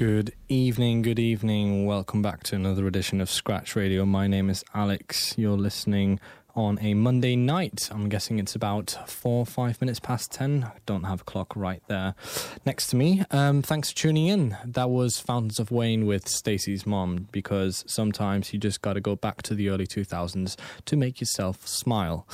Good evening, good evening. Welcome back to another edition of Scratch Radio. My name is Alex. You're listening on a Monday night. I'm guessing it's about four five minutes past ten. I don't have a clock right there next to me. Um, thanks for tuning in. That was Fountains of Wayne with Stacey's mom because sometimes you just got to go back to the early 2000s to make yourself smile.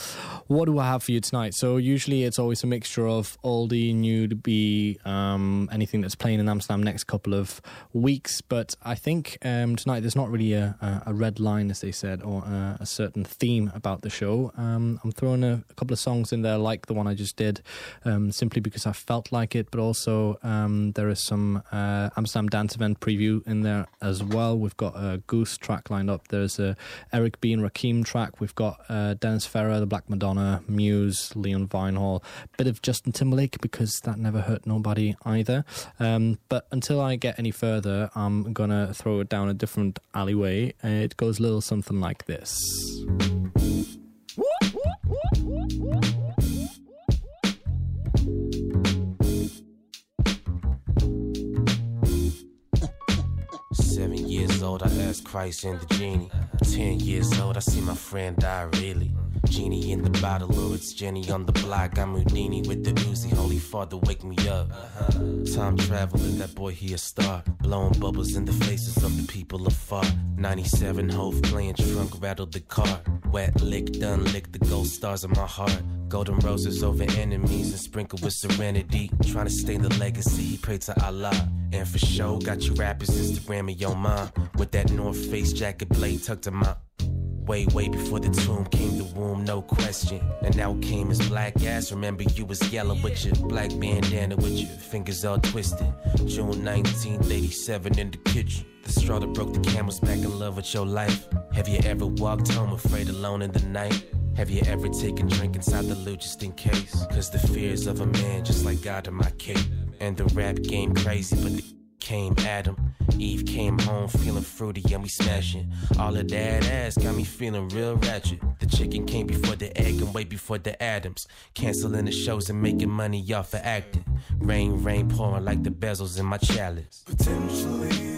What do I have for you tonight? So, usually it's always a mixture of oldie, new to be, um, anything that's playing in Amsterdam next couple of weeks. But I think um, tonight there's not really a, a, a red line, as they said, or a, a certain theme about the show. Um, I'm throwing a, a couple of songs in there, like the one I just did, um, simply because I felt like it. But also, um, there is some uh, Amsterdam Dance Event preview in there as well. We've got a Goose track lined up. There's a Eric B and Rakim track. We've got uh, Dennis Ferrer, The Black Madonna, Muse, Leon Vynehall, bit of Justin Timberlake because that never hurt nobody either. Um, but until I get any further, I'm gonna throw it down a different alleyway. It goes a little something like this. Christ and the genie. Ten years old, I see my friend die really. Genie in the bottle, or it's Jenny on the block. I'm Houdini with the Uzi. Holy Father, wake me up. Uh-huh. Time traveling, that boy he a star. Blowing bubbles in the faces of the people afar. 97 Hove playing trunk, rattled the car. Wet lick, done lick the gold stars in my heart. Golden roses over enemies and sprinkled with serenity. Trying to stain the legacy, he prayed to Allah. And for show, got you rappers Instagram Instagramming your mom. With that North Face jacket blade tucked in my Way, way before the tomb came the womb, no question. And now came his black ass. Remember, you was yellow with your black bandana with your fingers all twisted. June 19th, 87 in the kitchen. The straw that broke the camel's back in love with your life. Have you ever walked home afraid alone in the night? Have you ever taken drink inside the loot just in case? Cause the fears of a man just like God in my cape. And the rap game crazy, but the came Adam. Eve came home feeling fruity and we smashing. All of that ass got me feeling real ratchet. The chicken came before the egg and way before the Adams. Canceling the shows and making money off for acting. Rain, rain pouring like the bezels in my chalice. Potentially,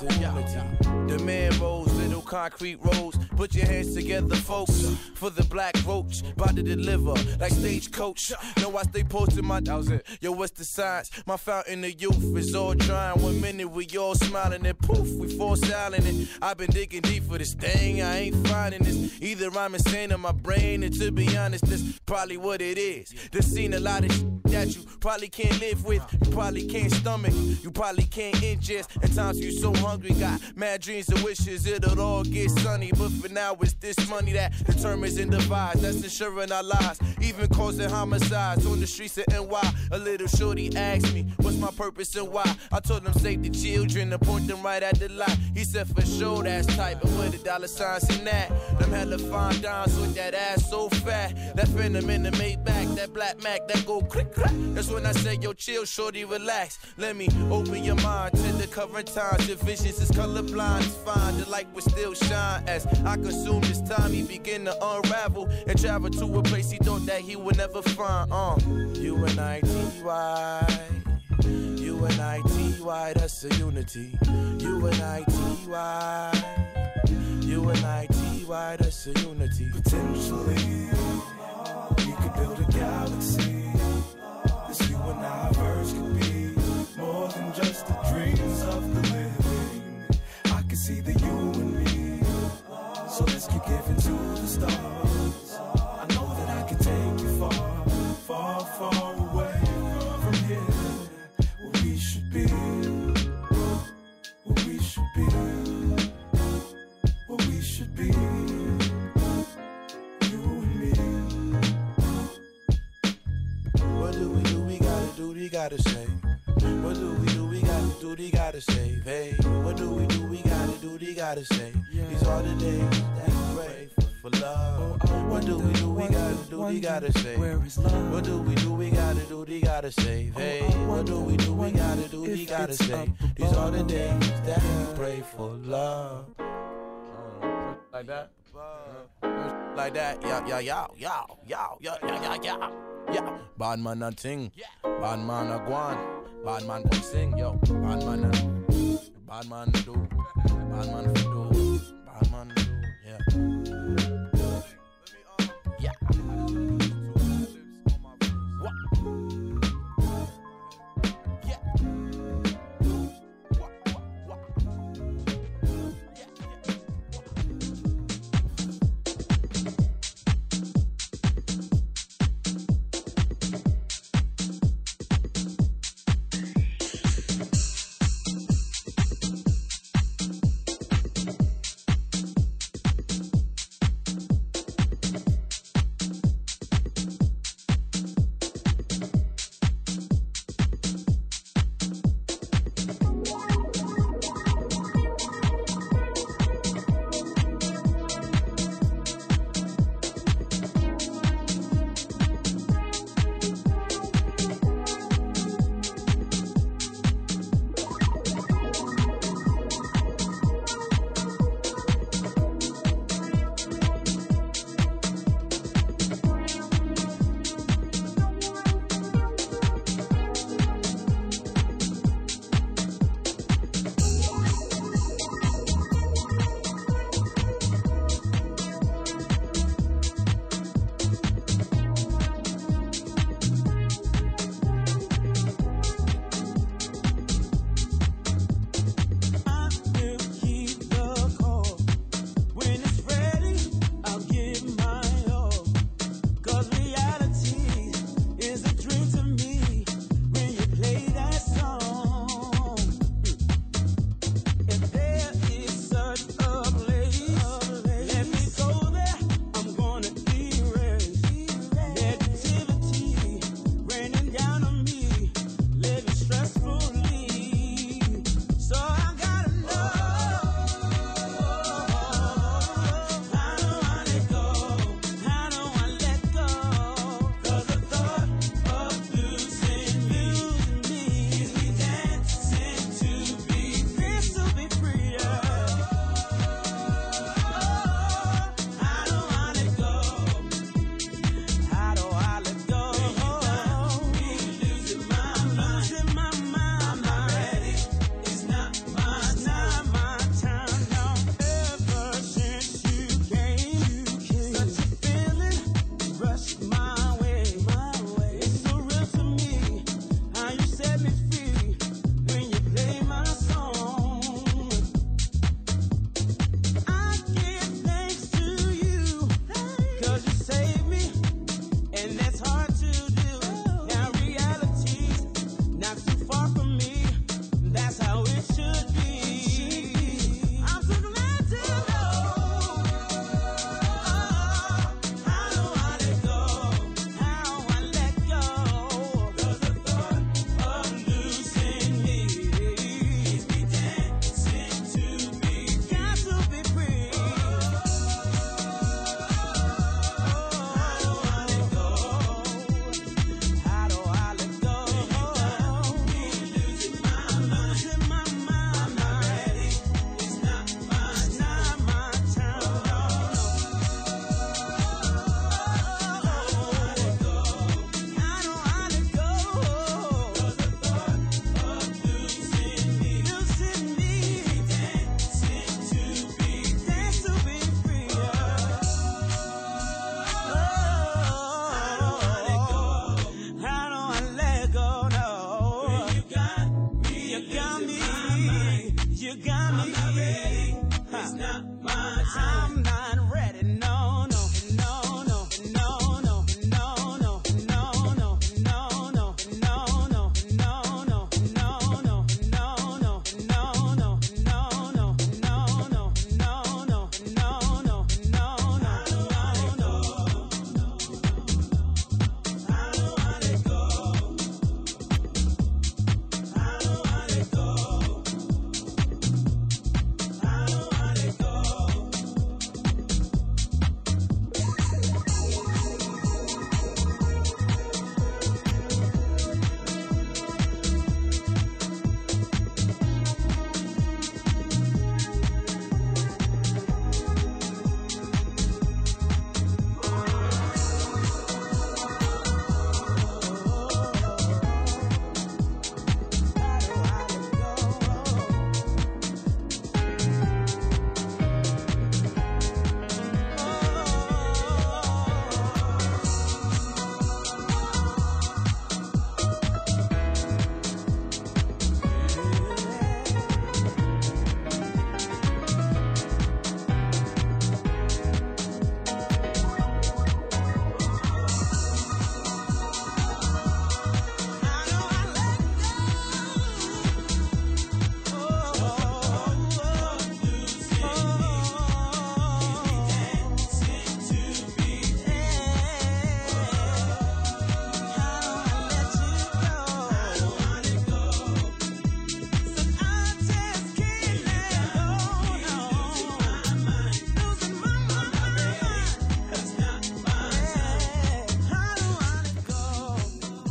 The man rolls concrete roads. Put your hands together, folks, for the black roach. About to deliver like stagecoach. Know I stay posted my. That was it. Yo, what's the science? My fountain of youth is all drying. One minute we all smiling and poof, we fall silent. And I've been digging deep for this thing. I ain't finding this. Either I'm insane in my brain, and to be honest, this probably what it is. This seen a lot of shit that you probably can't live with. You probably can't stomach. You probably can't ingest. At times you so hungry, got mad dreams and wishes it'll all get sunny. But for now, it's this money that determines and divides. That's ensuring our lives, even causing homicides on the streets of NY. A little shorty asked me, What's my purpose and why? I told him, Save the children and point them right at the light. He said, For sure, that's tight, but where the dollar signs in that? Them hella fine dimes with that ass so fat. That phantom in the Maybach, that black Mac, that go click clack. That's when I say, Yo, chill, shorty, relax. Let me open your mind to the current times. Your visions is colorblind, it's fine. The light will still shine as I consume this time. He begin to unravel and travel to a place he thought that he would never find. Uh, U N I T Y. U N I T Y, that's a unity. U N I T Y. U N I T Y, that's a unity. Potentially, we could build a galaxy. This you and I verse could giving to the stars. I know that I can take you far, far, far away from here. Where we should be. Where we should be. Where we should be. You and me. What do we do? We gotta do, we gotta say. What do we do? We gotta do, we gotta save. Hey, what do we do? We gotta do, we gotta say. These are the days pray for, love. What do we do? We gotta do, we gotta say. Where is love? What do we do? We gotta do, we gotta save. Hey, what do we do? We gotta do, we gotta say. These are the days that we pray for love. Like that? Like that, yeah, yeah, yeah, yeah, yeah, yeah, yeah, yeah, yeah. Yeah, bad man a ting, bad man a guan, bad man can sing, yo. Bad man a, bad man do, bad man fi do, bad man do, Bye.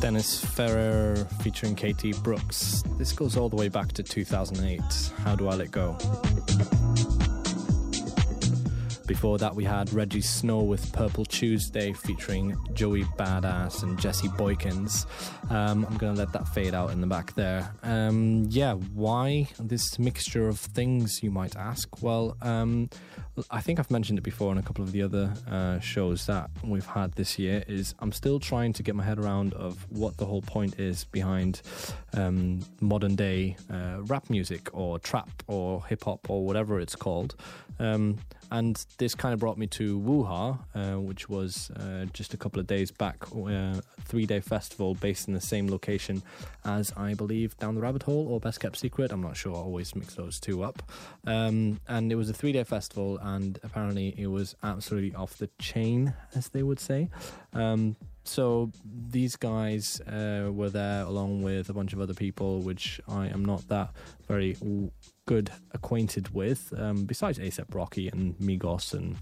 Dennis Ferrer featuring Katie Brooks. This goes all the way back to 2008. How do I let go? Before that, we had Rejjie Snow with Purple Tuesday featuring Joey Badass and Jesse Boykins. Um, I'm going to let that fade out in the back there. Um, yeah, why this mixture of things, you might ask? Well, um, I think I've mentioned it before in a couple of the other uh, shows that we've had this year. Is I'm still trying to get my head around of what the whole point is behind um, modern day uh, rap music or trap or hip hop or whatever it's called. Um, and this kind of brought me to Woo Hah, uh, which was uh, just a couple of days back, uh, three day festival based in the same location as I believe Down the Rabbit Hole or Best Kept Secret. I'm not sure. I always mix those two up. Um, and it was a three day festival, and apparently it was absolutely off the chain, as they would say. Um, so these guys uh, were there along with a bunch of other people, which I am not that very good acquainted with. Um, besides ASAP Rocky and Migos and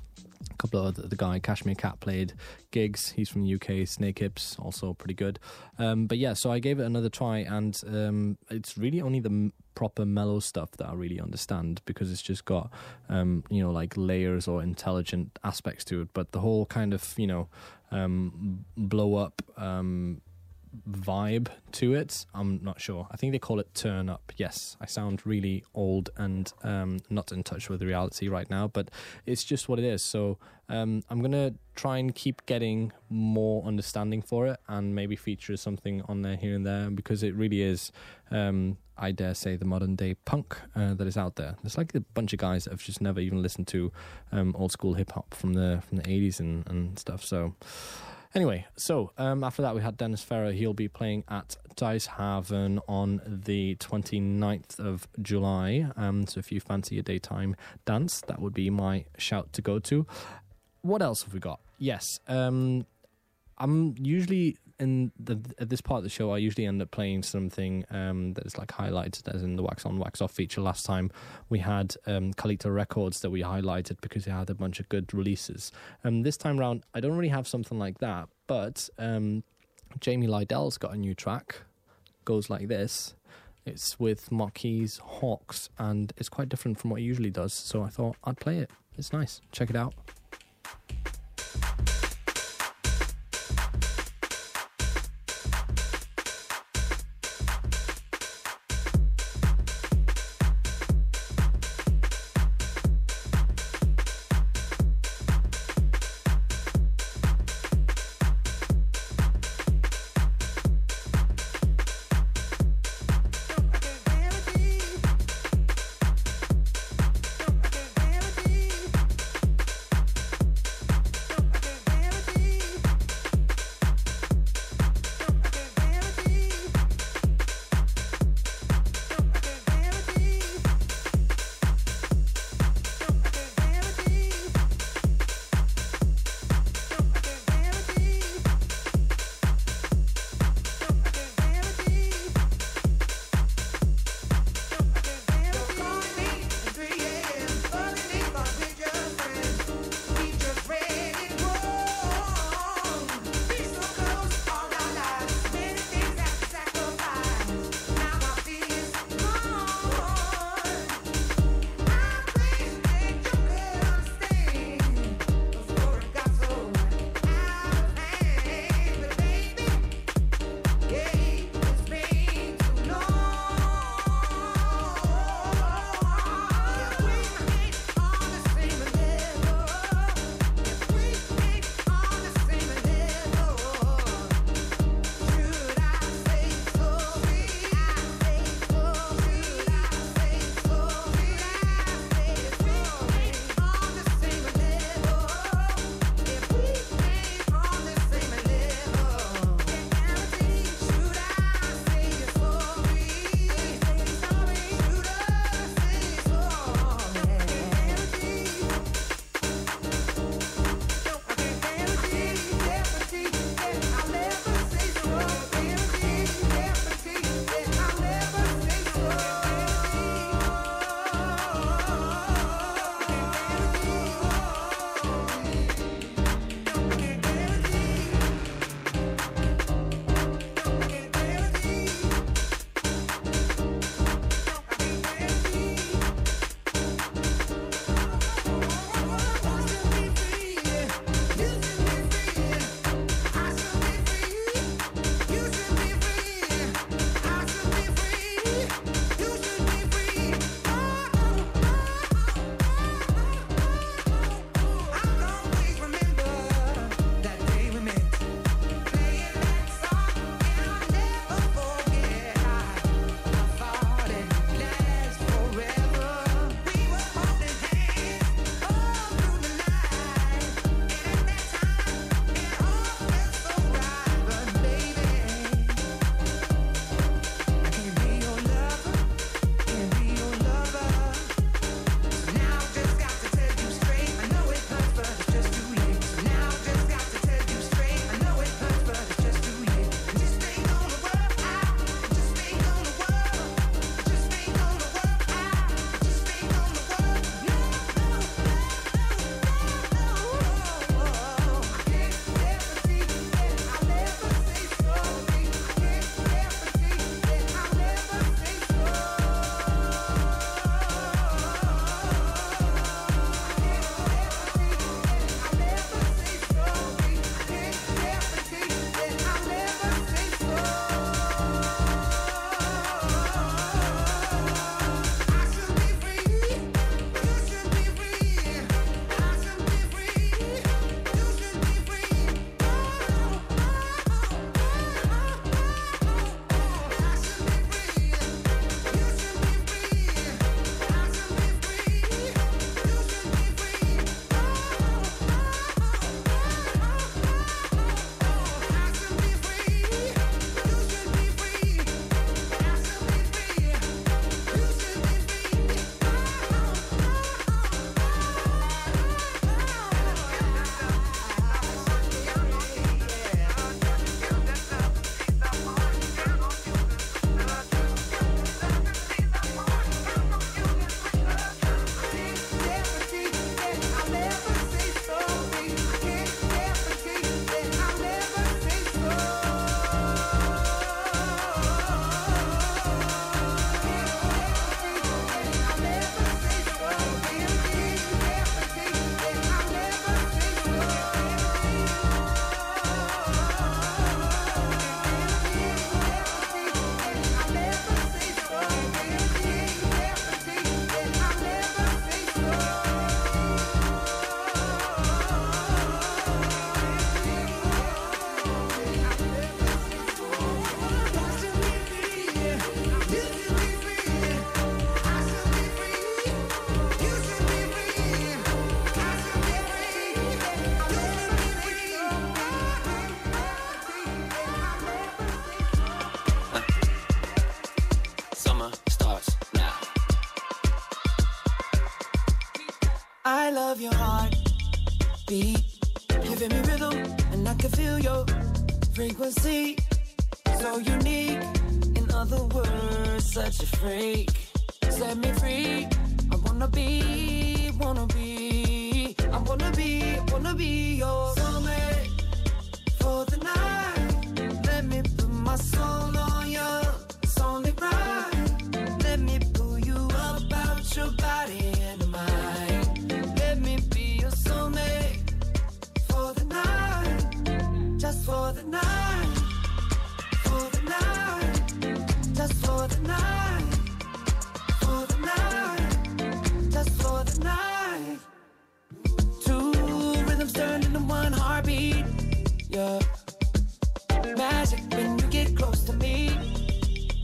a couple of other the guy Cashmere Cat played gigs. He's from the UK. Snake Hips also pretty good. Um, but yeah, so I gave it another try, and um, it's really only the proper mellow stuff that I really understand because it's just got um, you know like layers or intelligent aspects to it. But the whole kind of you know um, blow up. Vibe to it. I'm not sure. I think they call it turn up. Yes, I sound really old and um, not in touch with reality right now, but it's just what it is. So um, I'm gonna try and keep getting more understanding for it, and maybe feature something on there here and there because it really is. Um, I dare say the modern day punk uh, that is out there. There's like a bunch of guys that have just never even listened to um, old school hip hop from the from the 80s and, and stuff. So Anyway, so um, after that we had Dennis Ferrer. He'll be playing at Dice Haven on the 29th of July. Um, so if you fancy a daytime dance, that would be my shout to go to. What else have we got? Yes, um, I'm usually in the at this part of the show. I usually end up playing something um, that is like highlighted, as in the wax on, wax off feature. Last time we had um, Records that we highlighted because they had a bunch of good releases. Um, this time round, I don't really have something like that, but um, Jamie Lidell's got a new track. Goes like this. It's with Marquis Hawkes, and it's quite different from what he usually does. So I thought I'd play it. It's nice. Check it out.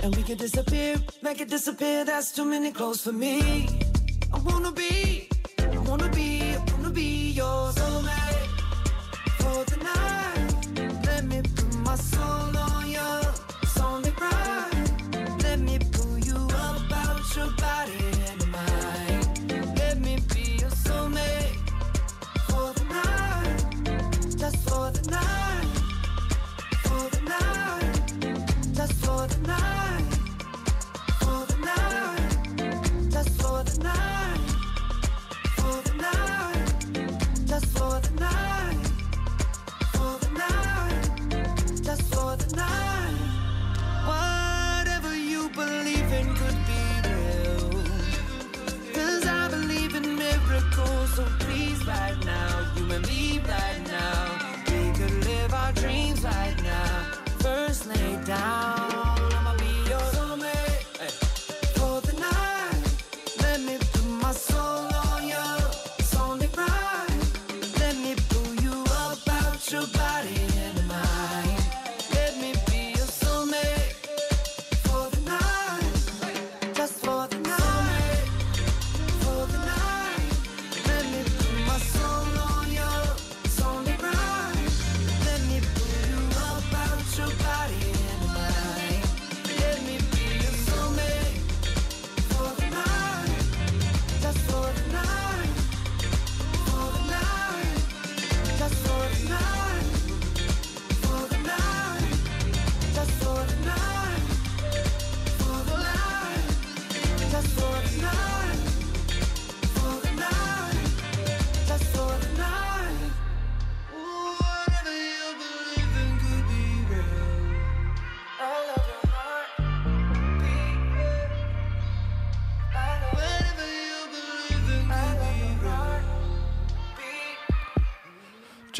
And we can disappear, make it disappear. That's too many clothes for me. I wanna be, I wanna be, I wanna be your soulmate for the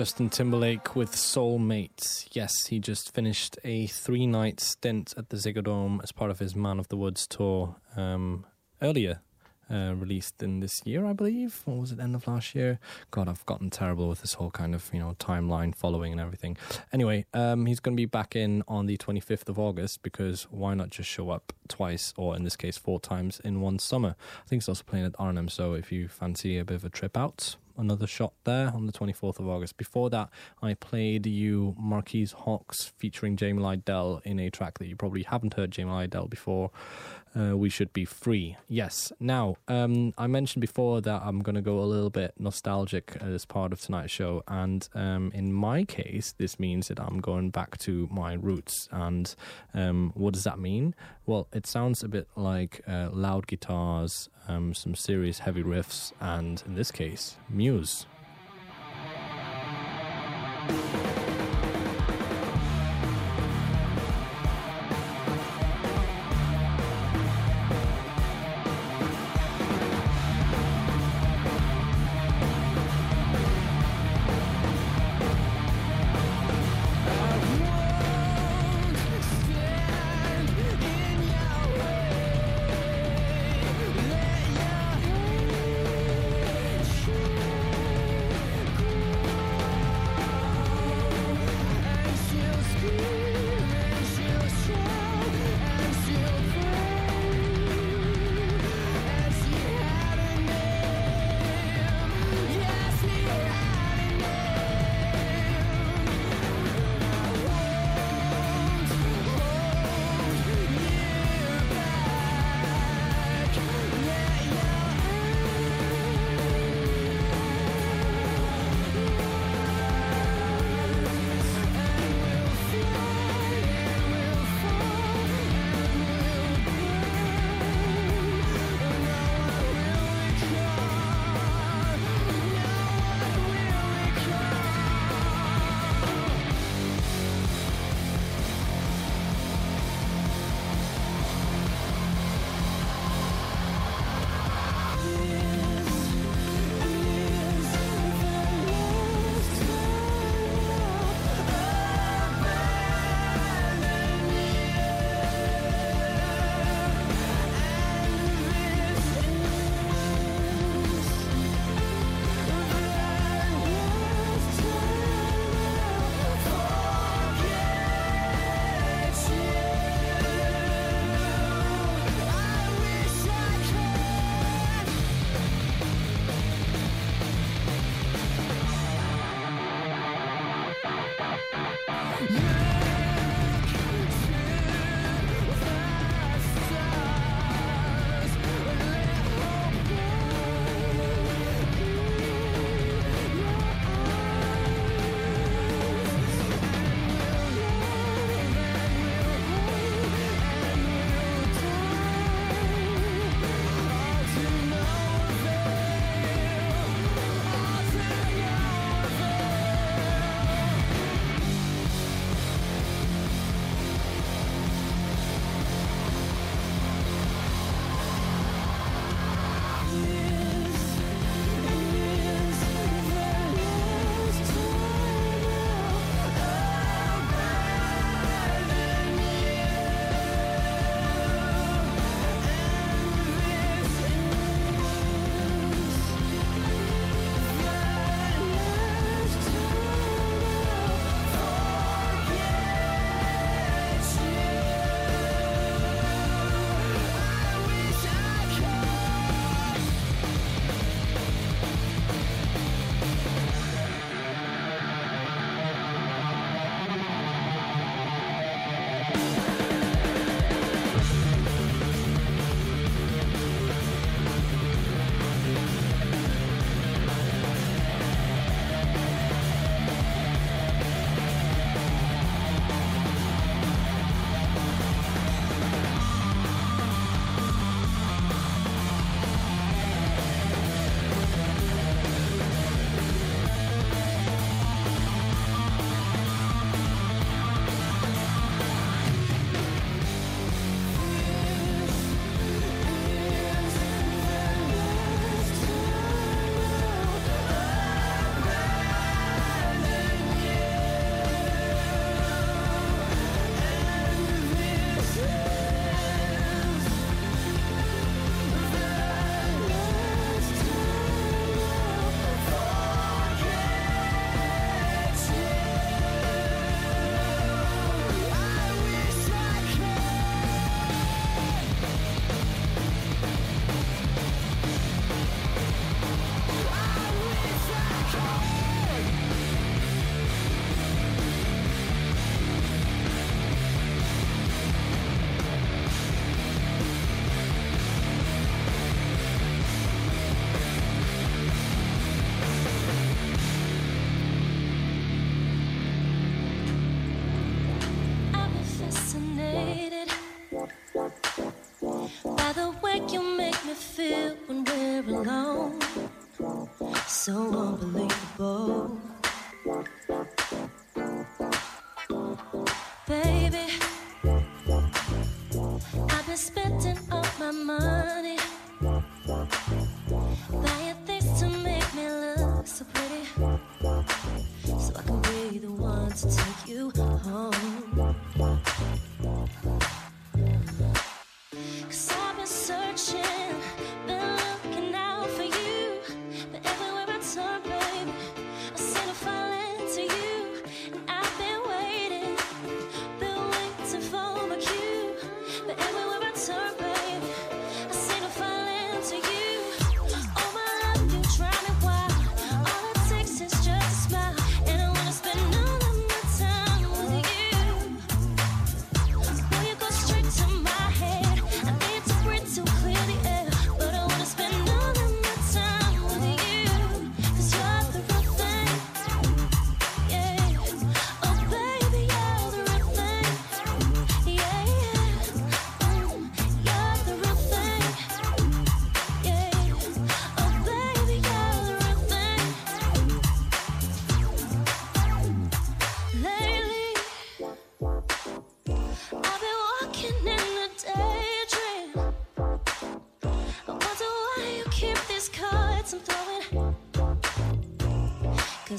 Justin Timberlake with Soulmates. Yes, he just finished a three night stint at the Ziggo Dome as part of his Man of the Woods tour um, earlier. Uh, released in this year, I believe, or was it end of last year? God, I've gotten terrible with this whole kind of you know timeline following and everything. Anyway, um, he's going to be back in on the 25th of August because why not just show up twice, or in this case, four times in one summer? I think he's also playing at Arnhem, so if you fancy a bit of a trip out, another shot there on the 24th of August. Before that, I played you Marquis Hawkes featuring Jamie Lidell in a track that you probably haven't heard Jamie Lidell before. Uh, we should be free. Yes. Now, um, I mentioned before that I'm going to go a little bit nostalgic as part of tonight's show, and um, in my case, this means that I'm going back to my roots. And um, what does that mean? Well, it sounds a bit like uh, loud guitars, um, some serious heavy riffs, and in this case, Muse.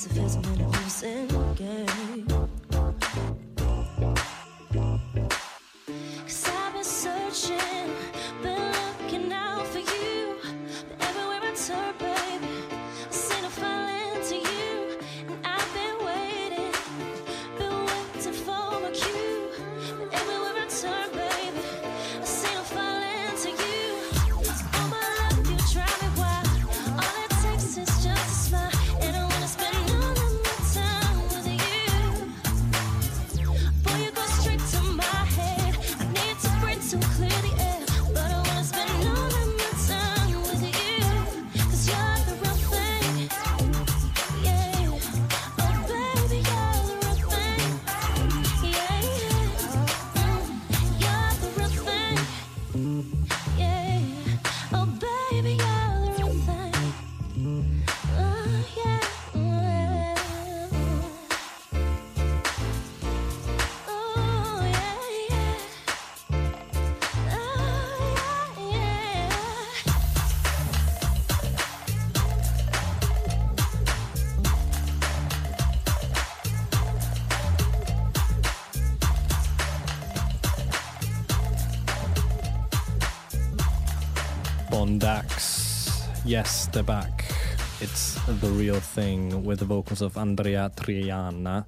Cause it feels a losing Yes, they're back. It's the real thing with the vocals of Andreya Triana.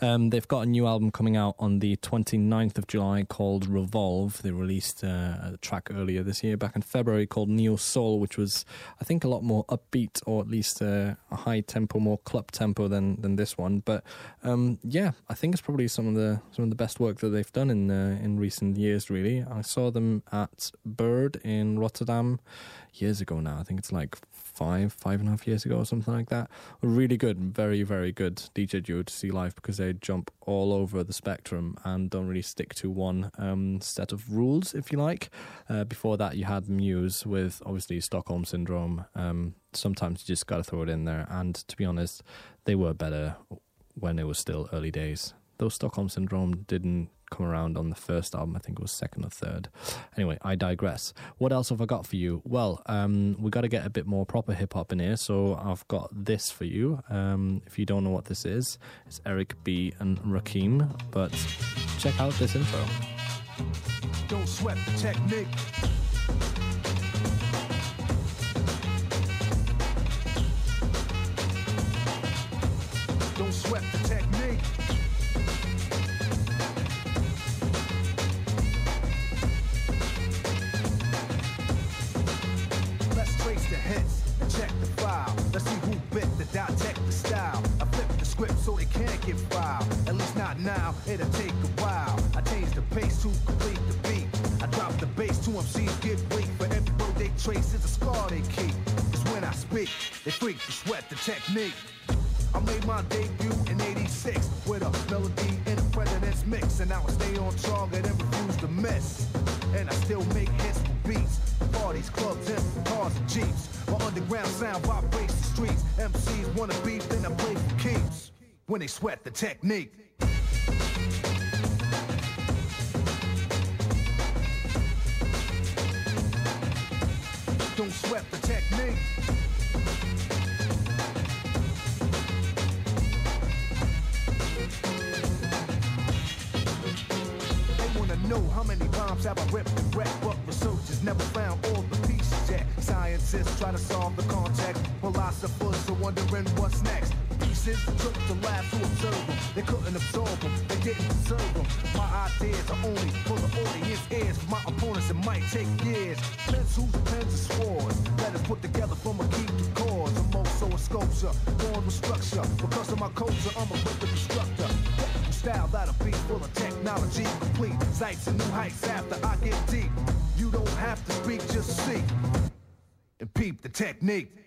Um, they've got a new album coming out on the 29th of July called Revolve. They released uh, a track earlier this year, back in February, called Neo Soul, which was, I think, a lot more upbeat or at least uh, a high tempo, more club tempo than than this one. But um, yeah, I think it's probably some of the some of the best work that they've done in uh, in recent years. Really, I saw them at Bird in Rotterdam years ago now. I think it's like five, five and a half years ago or something like that. Really good, very, very good DJ duo to see live because they jump all over the spectrum and don't really stick to one um, set of rules, if you like. Uh, before that, you had Muse with obviously Stockholm Syndrome. Um, sometimes you just got to throw it in there. And to be honest, they were better when it was still early days. Though Stockholm Syndrome didn't come around on the first album, I think it was second or third. Anyway, I digress. What else have I got for you? Well, um, we got to get a bit more proper hip hop in here, so I've got this for you. Um, if you don't know what this is, it's Eric B and Rakim, but check out this intro. Don't sweat the technique. Don't sweat the technique. Now, it'll take a while. I change the pace to complete the beat. I drop the bass, two MCs get weak. For every word they trace is a scar they keep. It's when I speak, they freak to sweat the technique. I made my debut in 86 with a melody in a president's mix. And I stay on target and refuse to miss. And I still make hits for beats. Parties, clubs, and cars and jeeps. My underground sound vibrates the streets. MCs wanna beat, then I play for keeps. When they sweat the technique. Sweat the technique. They wanna know how many bombs have I ripped and wrecked, but researchers never found all the pieces yet. Scientists try to solve the context, philosophers are wondering what's next. Took to labs to observe them. They couldn't absorb them, they didn't deserve them. My ideas are only for the audience ears. For my opponents, it might take years. Pencils, pens, and swords. Letters put together from a key to cause. I'm also a sculpture, born with structure. Because of my culture, I'm a quick. Technical style that'll be full of technology complete. Sights and new heights after I get deep. You don't have to speak, just see. And peep the technique.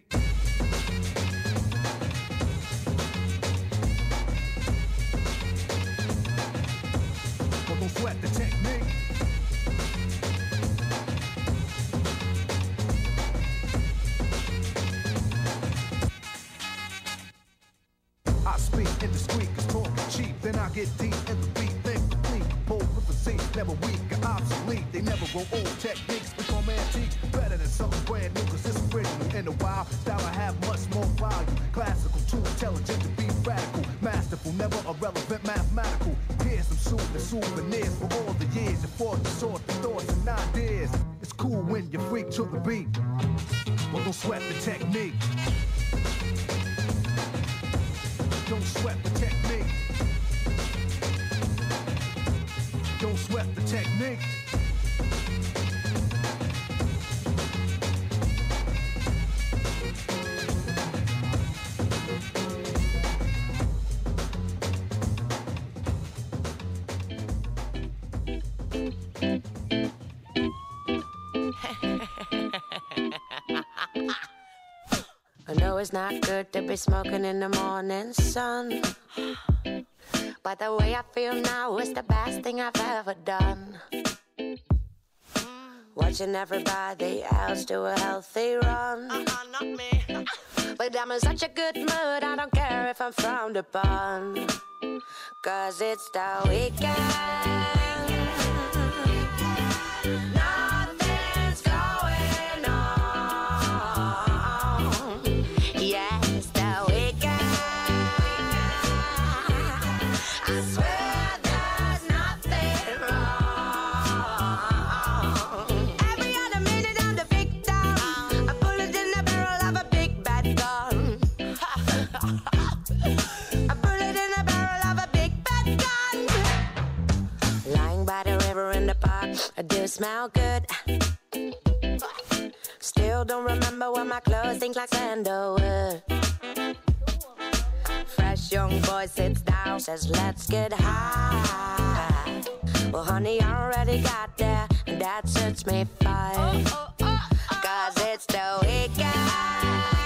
It's not good to be smoking in the morning sun. But the way I feel now is the best thing I've ever done. Watching everybody else do a healthy run. not me. But I'm in such a good mood, I don't care if I'm frowned upon. Cause it's the weekend. I do smell good. Still don't remember when my clothes stink like sandalwood. Fresh young boy sits down, says, Let's get high. Well, honey, I already got there, and that suits me fine. Cause it's the weekend.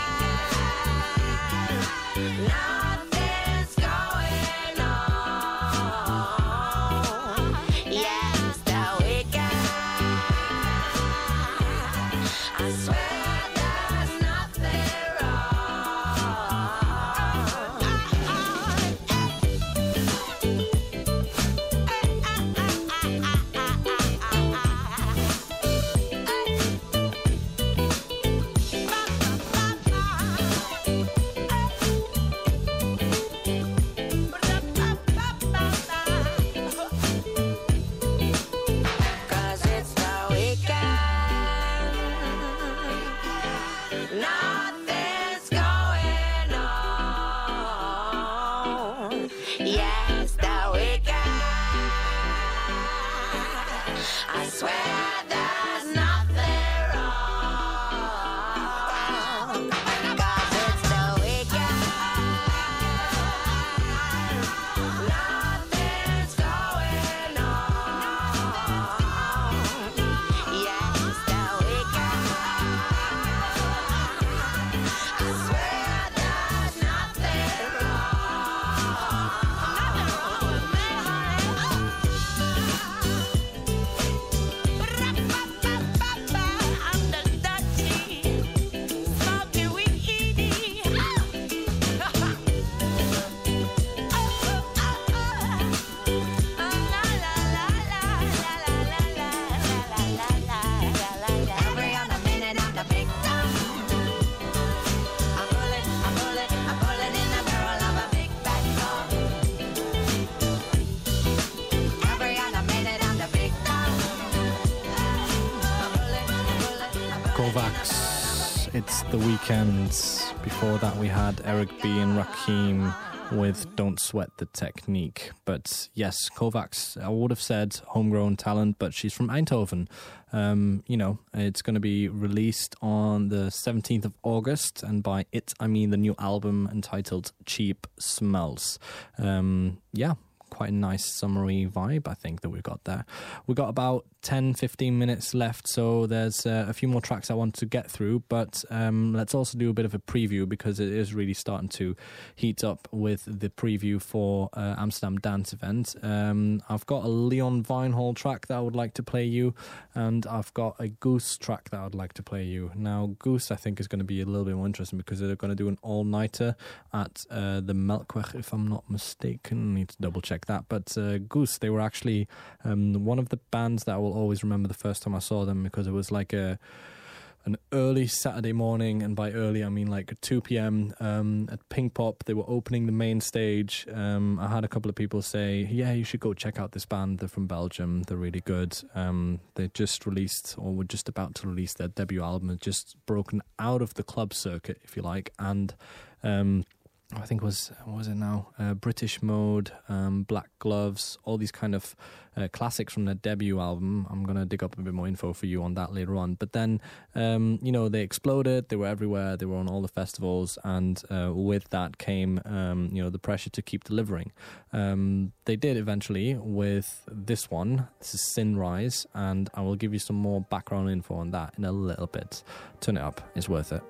Before that, we had Eric B and Rakim with Don't Sweat the Technique. But yes, Kovacs, I would have said homegrown talent, but she's from Eindhoven. Um, you know, it's going to be released on the 17th of August, and by it, I mean the new album entitled Cheap Smells. Um, yeah, quite a nice summery vibe, I think, that we've got there. We've got about 10 15 minutes left, so there's uh, a few more tracks I want to get through, but um, let's also do a bit of a preview because it is really starting to heat up with the preview for uh, Amsterdam Dance Event. Um, I've got a Leon Vynehall track that I would like to play you, and I've got a Goose track that I would like to play you. Now, Goose, I think, is going to be a little bit more interesting because they're going to do an all nighter at uh, the Melkweg, if I'm not mistaken. I need to double check that. But uh, Goose, they were actually um, one of the bands that I will always remember the first time I saw them because it was like a an early Saturday morning, and by early I mean like 2 p.m. Um, at Pinkpop. They were opening the main stage. Um, I had a couple of people say, "Yeah, you should go check out this band. They're from Belgium. They're really good." Um, they just released, or were just about to release their debut album. Just broken out of the club circuit, if you like, and um, I think it was what was it now uh, British Mode, um, Black Gloves, all these kind of uh, classics from their debut album. I'm gonna dig up a bit more info for you on that later on. But then, um, you know, they exploded. They were everywhere. They were on all the festivals, and uh, with that came, um, you know, the pressure to keep delivering. Um, they did eventually with this one. This is Synrise, and I will give you some more background info on that in a little bit. Turn it up. It's worth it.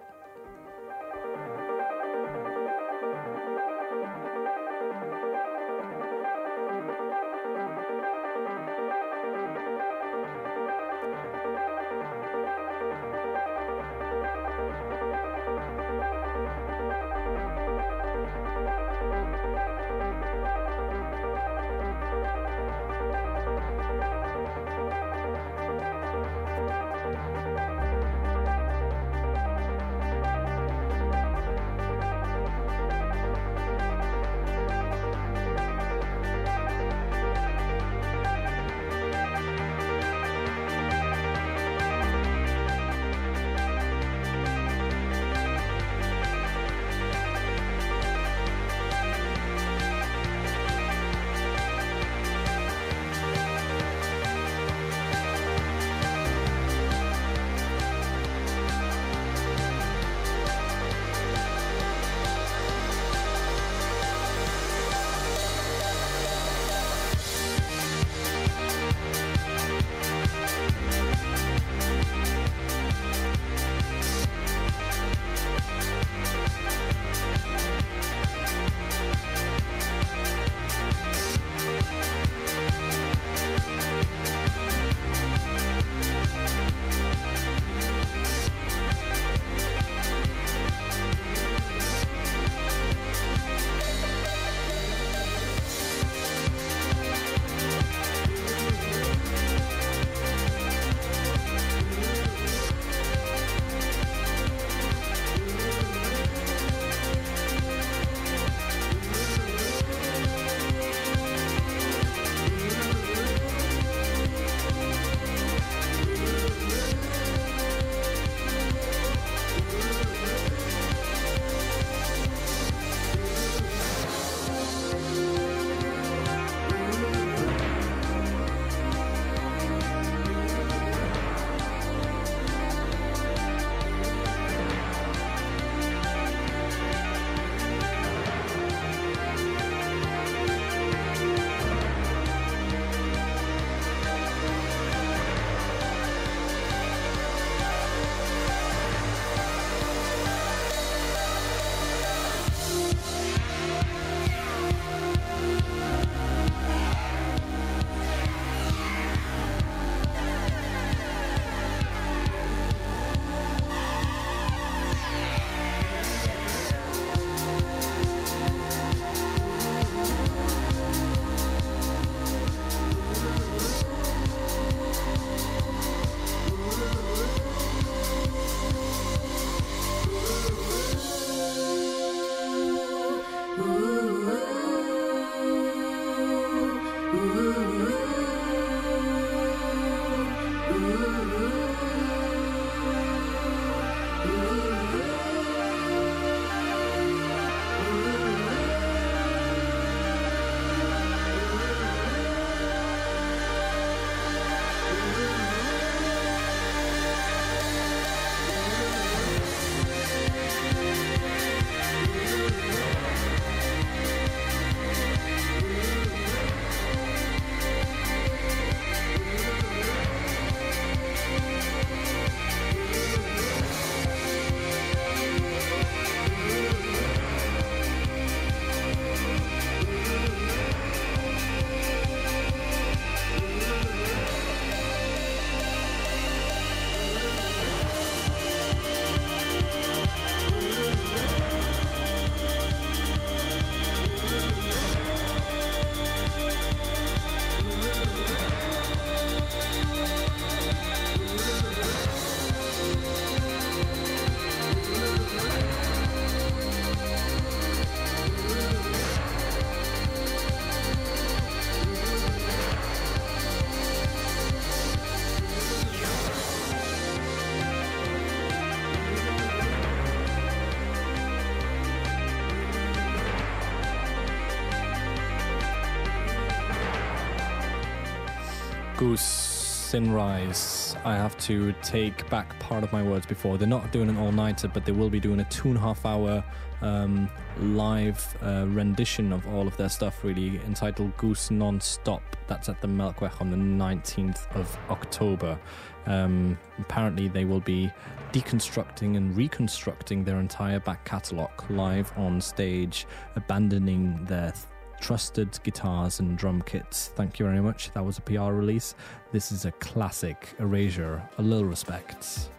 Synrise. I have to take back part of my words before. They're not doing an all nighter, but they will be doing a two and a half hour um, live uh, rendition of all of their stuff, really, entitled Goose Non-Stop. That's at the Melkweg on the 19th of October. Um, apparently, they will be deconstructing and reconstructing their entire back catalogue live on stage, abandoning their trusted guitars and drum kits. Thank you very much. That was a PR release. This is a classic Erasure. A little respect.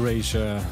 Erasure,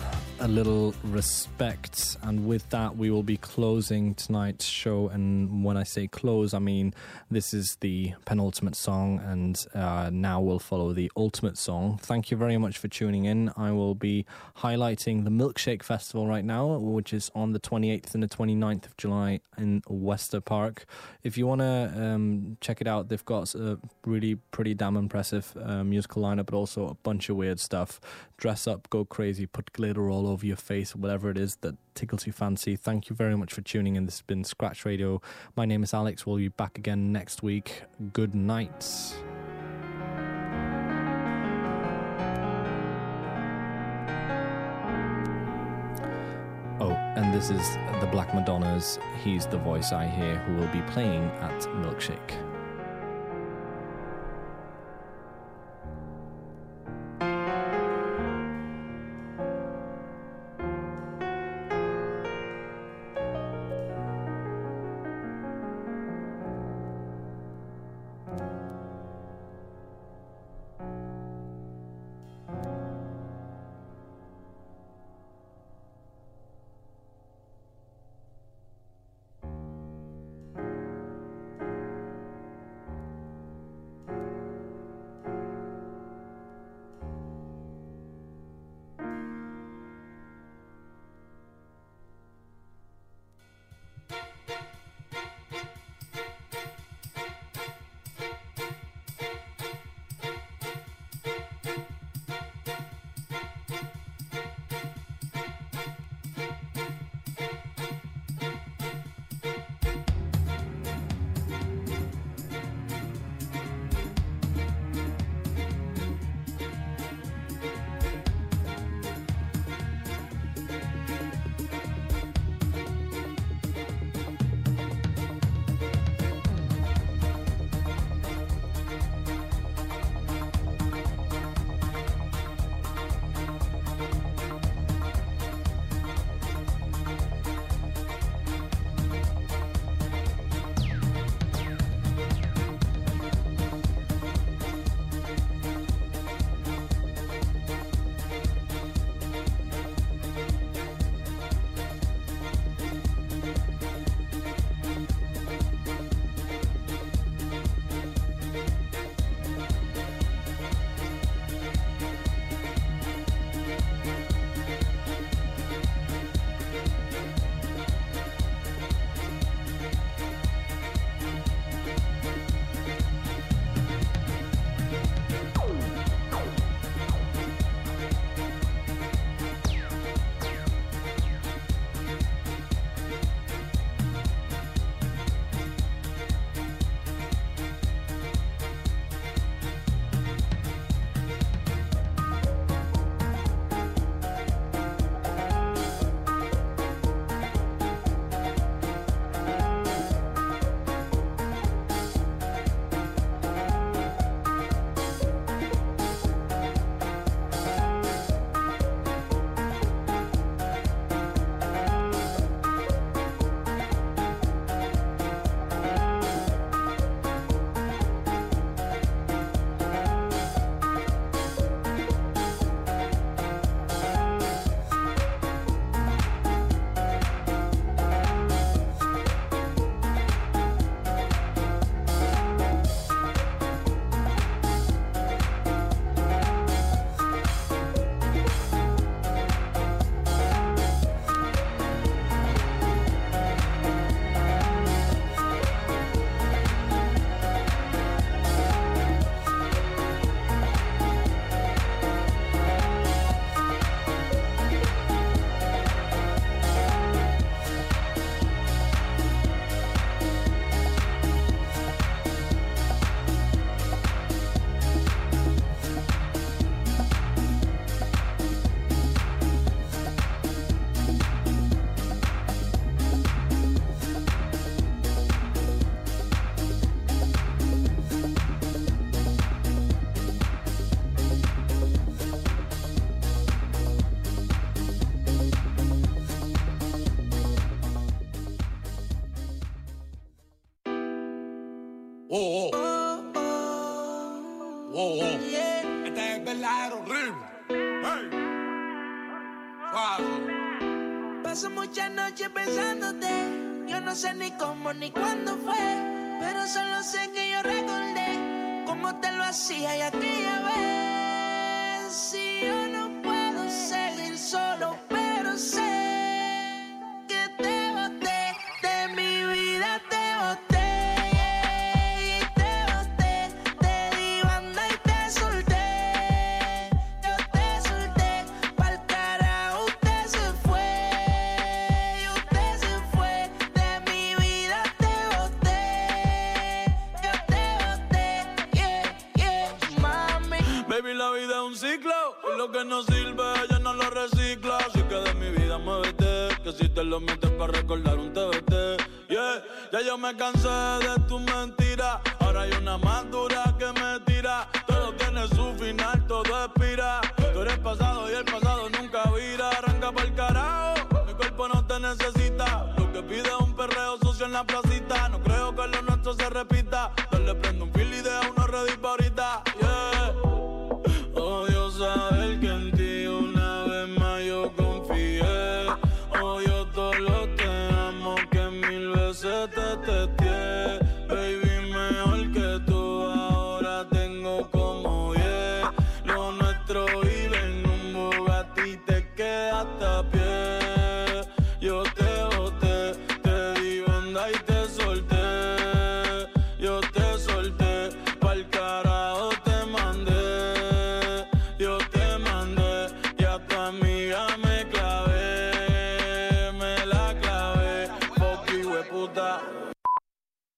little respect. And with that, we will be closing tonight's show. And when I say close, I mean this is the penultimate song, and uh, now will follow the ultimate song. Thank you very much for tuning in. I will be highlighting the Milkshake Festival right now, which is on the 28th and the 29th of July in Westerpark. If you want to um, check it out, they've got a really pretty damn impressive uh, musical lineup, but also a bunch of weird stuff. Dress up, go crazy, put glitter all over your face, whatever it is that tickles your fancy. Thank you very much for tuning in. This has been Scratch Radio. My name is Alex. We'll be back again next week. Good night. Oh, and this is the Black Madonnas. He's the voice I hear who will be playing at Milkshake. Paso muchas noches pensándote. Yo no sé ni cómo ni cuándo fue. Pero solo sé que yo recordé cómo te lo hacía y aquella vez. Si yo no